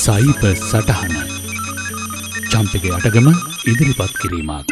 සයිප සටහන චම්පක අටගම ඉදිරිපත් කිරීමක්.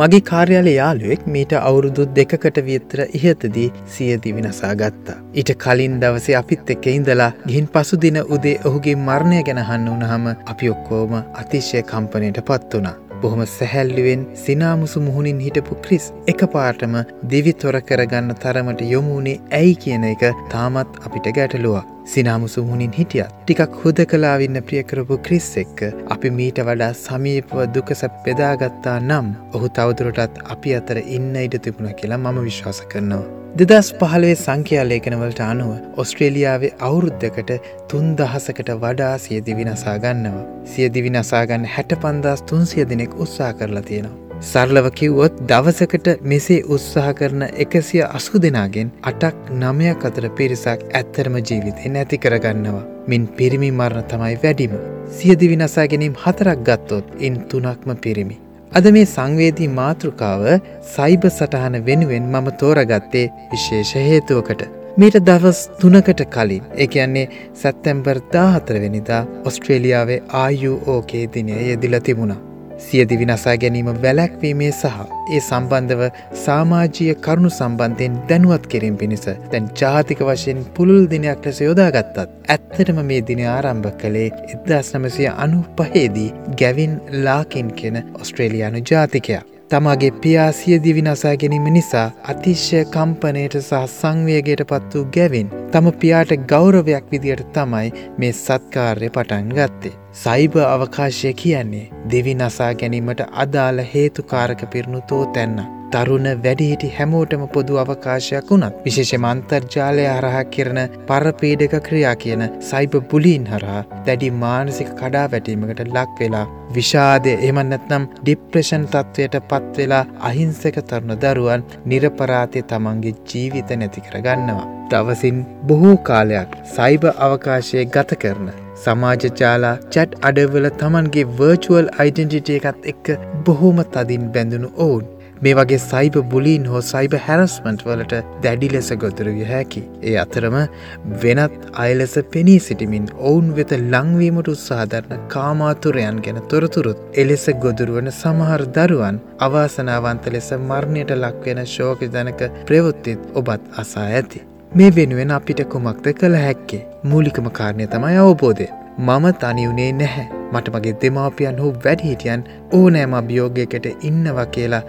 මගේ කාර්යාල යාළුවෙක් මීට අවුරුදු දෙකකට වියත්තර ඉහතදී සියදි විනසා ගත්තා. ඊට කලින් දවසේ අපිත් එක්ක ඉඳලා ගිහින් පසුදින උදේ ඔහුගේ මරණය ගැනහන්න වනහම අපි ඔක්කෝම අතිශය කම්පනයට පත් වනා. බොහොම සැහැල්ලුවෙන් සිනාමුසු මුහුණින් හිටපු ක්‍රිස් එක පාටම දිවි තොර කරගන්න තරමට යොමුණේ ඇයි කියන එක තාමත් අපිට ගැටලුවක්. සිනාමුසු මුහුණින් හිටියත් ටිකක් හුද කලාවින්න ප්‍රියකරපු ක්‍රිස් එක්ක අපි මීට වඩා සමීපව දුකස පෙදාගත්තා නම් ඔහු තවදුරටත් අපි අතර ඉන්න ඉඩ තිබුණ කියලා මම විශ්වාස කරනවා. දෙදස් පහළවේ සංඛ්‍යා ලේඛනවලට අනුව ඔස්ට්‍රේලියාවේ අවුරුද්ධකට තුන් දහසකට වඩා සියදිවි නසා ගන්නවා. සියදිවි නසාගන්න හැට පන්දස් තුන්සිය දෙනෙක් උත්සා කරලා තියෙනවා. සරලව කිව්වොත් දවසකට මෙසේ උත්සාහ කරන එකසිය අසු දෙනාගෙන් අටක් නමයක් අතර පිරිසක් ඇත්තරම ජීවිතය නැති කරගන්නවා. මින් පිරිමි මරණ තමයි වැඩිම. සියදිවි නසා ගැනීම් හතරක් ගත්තොත් ඉන් තුනක්ම පිරිමි. අද මේ සංවේදී මාතෘකාව සයිබ සටහන වෙනුවෙන් මම තෝරගත්තේ විශේෂ හේතුවකට. මීට දවස් තුනකට කලින් එකයන්නේ සැත්තැම්බර් දාහතරවෙනිදා ඔස්ට්‍රේලියාවේ ආයුෝකේ දිනය යෙදිල තිබුණා. සියදි විනසා ගැනීම වැලැක්වීමේ සහ ඒ සම්බන්ධව සාමාජීය කරුණු සම්බන්ධයෙන් දැනුවත් කිරීම පිණිස දැන් ජාතික වශයෙන් පුළුල් දිනයක් ලෙස යොදාගත්තත්. ඇත්තටම මේ දින ආරම්භ කළේ එදදාස් නමසය අනු පහේදී ගැවින් ලාකින් කෙන ඔස්ට්‍රේලියයානු ජාතිකයක්. තමාගේ පියාසිය දිවිනසා ගැනීම නිසා අතිශ්‍ය කම්පනයට සහ සංවේගයට පත් වූ ගැවින් තම පියාට ගෞරවයක් විදියට තමයි මේ සත්කාර්ය පටන් ගත්තේ. සයිබ අවකාශය කියන්නේ දෙවි නසා ගැනීමට අදාළ හේතුකාරක පිරුණු තෝ තැන්න. තරුණ වැඩිහිටි හැමෝටම පොදු අවකාශයක් වුණත් විශේෂම අන්තර්ජාලය හරහා කරන පරපීඩක ක්‍රියා කියන සයිබ බුලීන් හරහා දැඩි මානසික කඩා වැටීමකට ලක් වෙලා විෂාදය එමන්නත්නම් ඩිප්‍රේෂන් තත්ත්වයට පත්වෙලා අහිංසක තරුණ දරුවන් නිරපරාතය තමන්ගේ ජීවිත නැති කරගන්නවා. දවසින් බොහෝ කාලයක් සයිබ අවකාශය ගත කරන සමාජචාලා චැට් අඩවල තමන්ගේ වර්චුවල් අයිඩෙන්ටිට එකත් එක්ක බොහෝම තදින් බැඳුණු ඔවුන් මේ වගේ සයිබ බුලීන් හෝ සයිබ හැරස්මන්ට් වලට දැඩි ලෙස ගොතුරවිය හැකි. ඒ අතරම වෙනත් අයලෙස පෙනී සිටිමින් ඔවුන් වෙත ලංවීමට උත්සාධරන කාමාතුරයන් ගැන තොරතුරුත් එලෙස ගොදුරුවන සමහර දරුවන් අවාසනාවන්ත ලෙස මරණයට ලක්වෙන ශෝක ජනක ප්‍රවෘත්තිත් ඔබත් අසා ඇති. මේ වෙනුවෙන් අපිට කුමක්ද කළ හැක්කේ මූලිකම කාරණය තමයි අවබෝධය. මම තනිවුණේ නැහැ. මට මගේ දෙමාපියන් හෝ වැඩිහිටියන් ඕනෑම අභියෝගයකට ඉන්නවා කියලා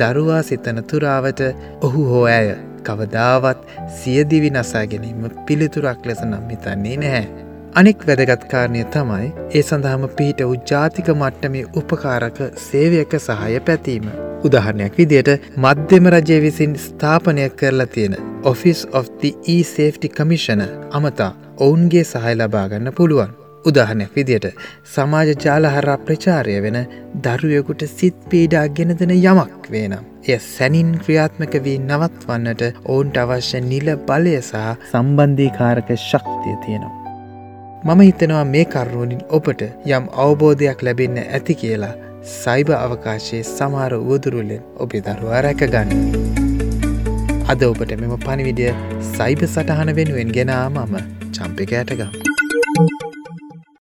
දරුවා සිතන තුරාවට ඔහු හෝ ඇය කවදාවත් සියදිවි නසා ගැනීම පිළිතුරක් ලෙස නම් හිතන්නේ නැහැ. අනෙක් වැදගත්කාරණය තමයි ඒ සඳහම පිහිට වූ ජාතික මට්ටමේ උපකාරක සේවයක සහය පැතීම. උදාහරණයක් විදියට මධ්‍යම රජය විසින් ස්ථාපනය කරලා තියෙන Office of the E-Safety Commission අමතා ඔවුන්ගේ සහය ලබාගන්න පුළුවන්. උදාහනයක් විදියට සමාජ ජාලහරා ප්‍රචාරය වෙන දරුවයකුට සිත් පීඩා ගෙන දෙන යමක් වේනම්. එය සැනින් ක්‍රියාත්මක වී නවත්වන්නට ඔවුන්ට අවශ්‍ය නිල බලය සහ සම්බන්ධීකාරක ශක්තිය තියෙනවා. මම හිතනවා මේ කරුණුවලින් ඔබට යම් අවබෝධයක් ලැබෙන්න ඇති කියලා සයිබ අවකාශයේ සමහර වුවදුරුලෙන් ඔබේ දරුවා රැකගන්න. අද ඔබට මෙම පනිවිඩිය සයිබ සටහන වෙනුවෙන් ගෙනා මම චම්පිකෑටගම්.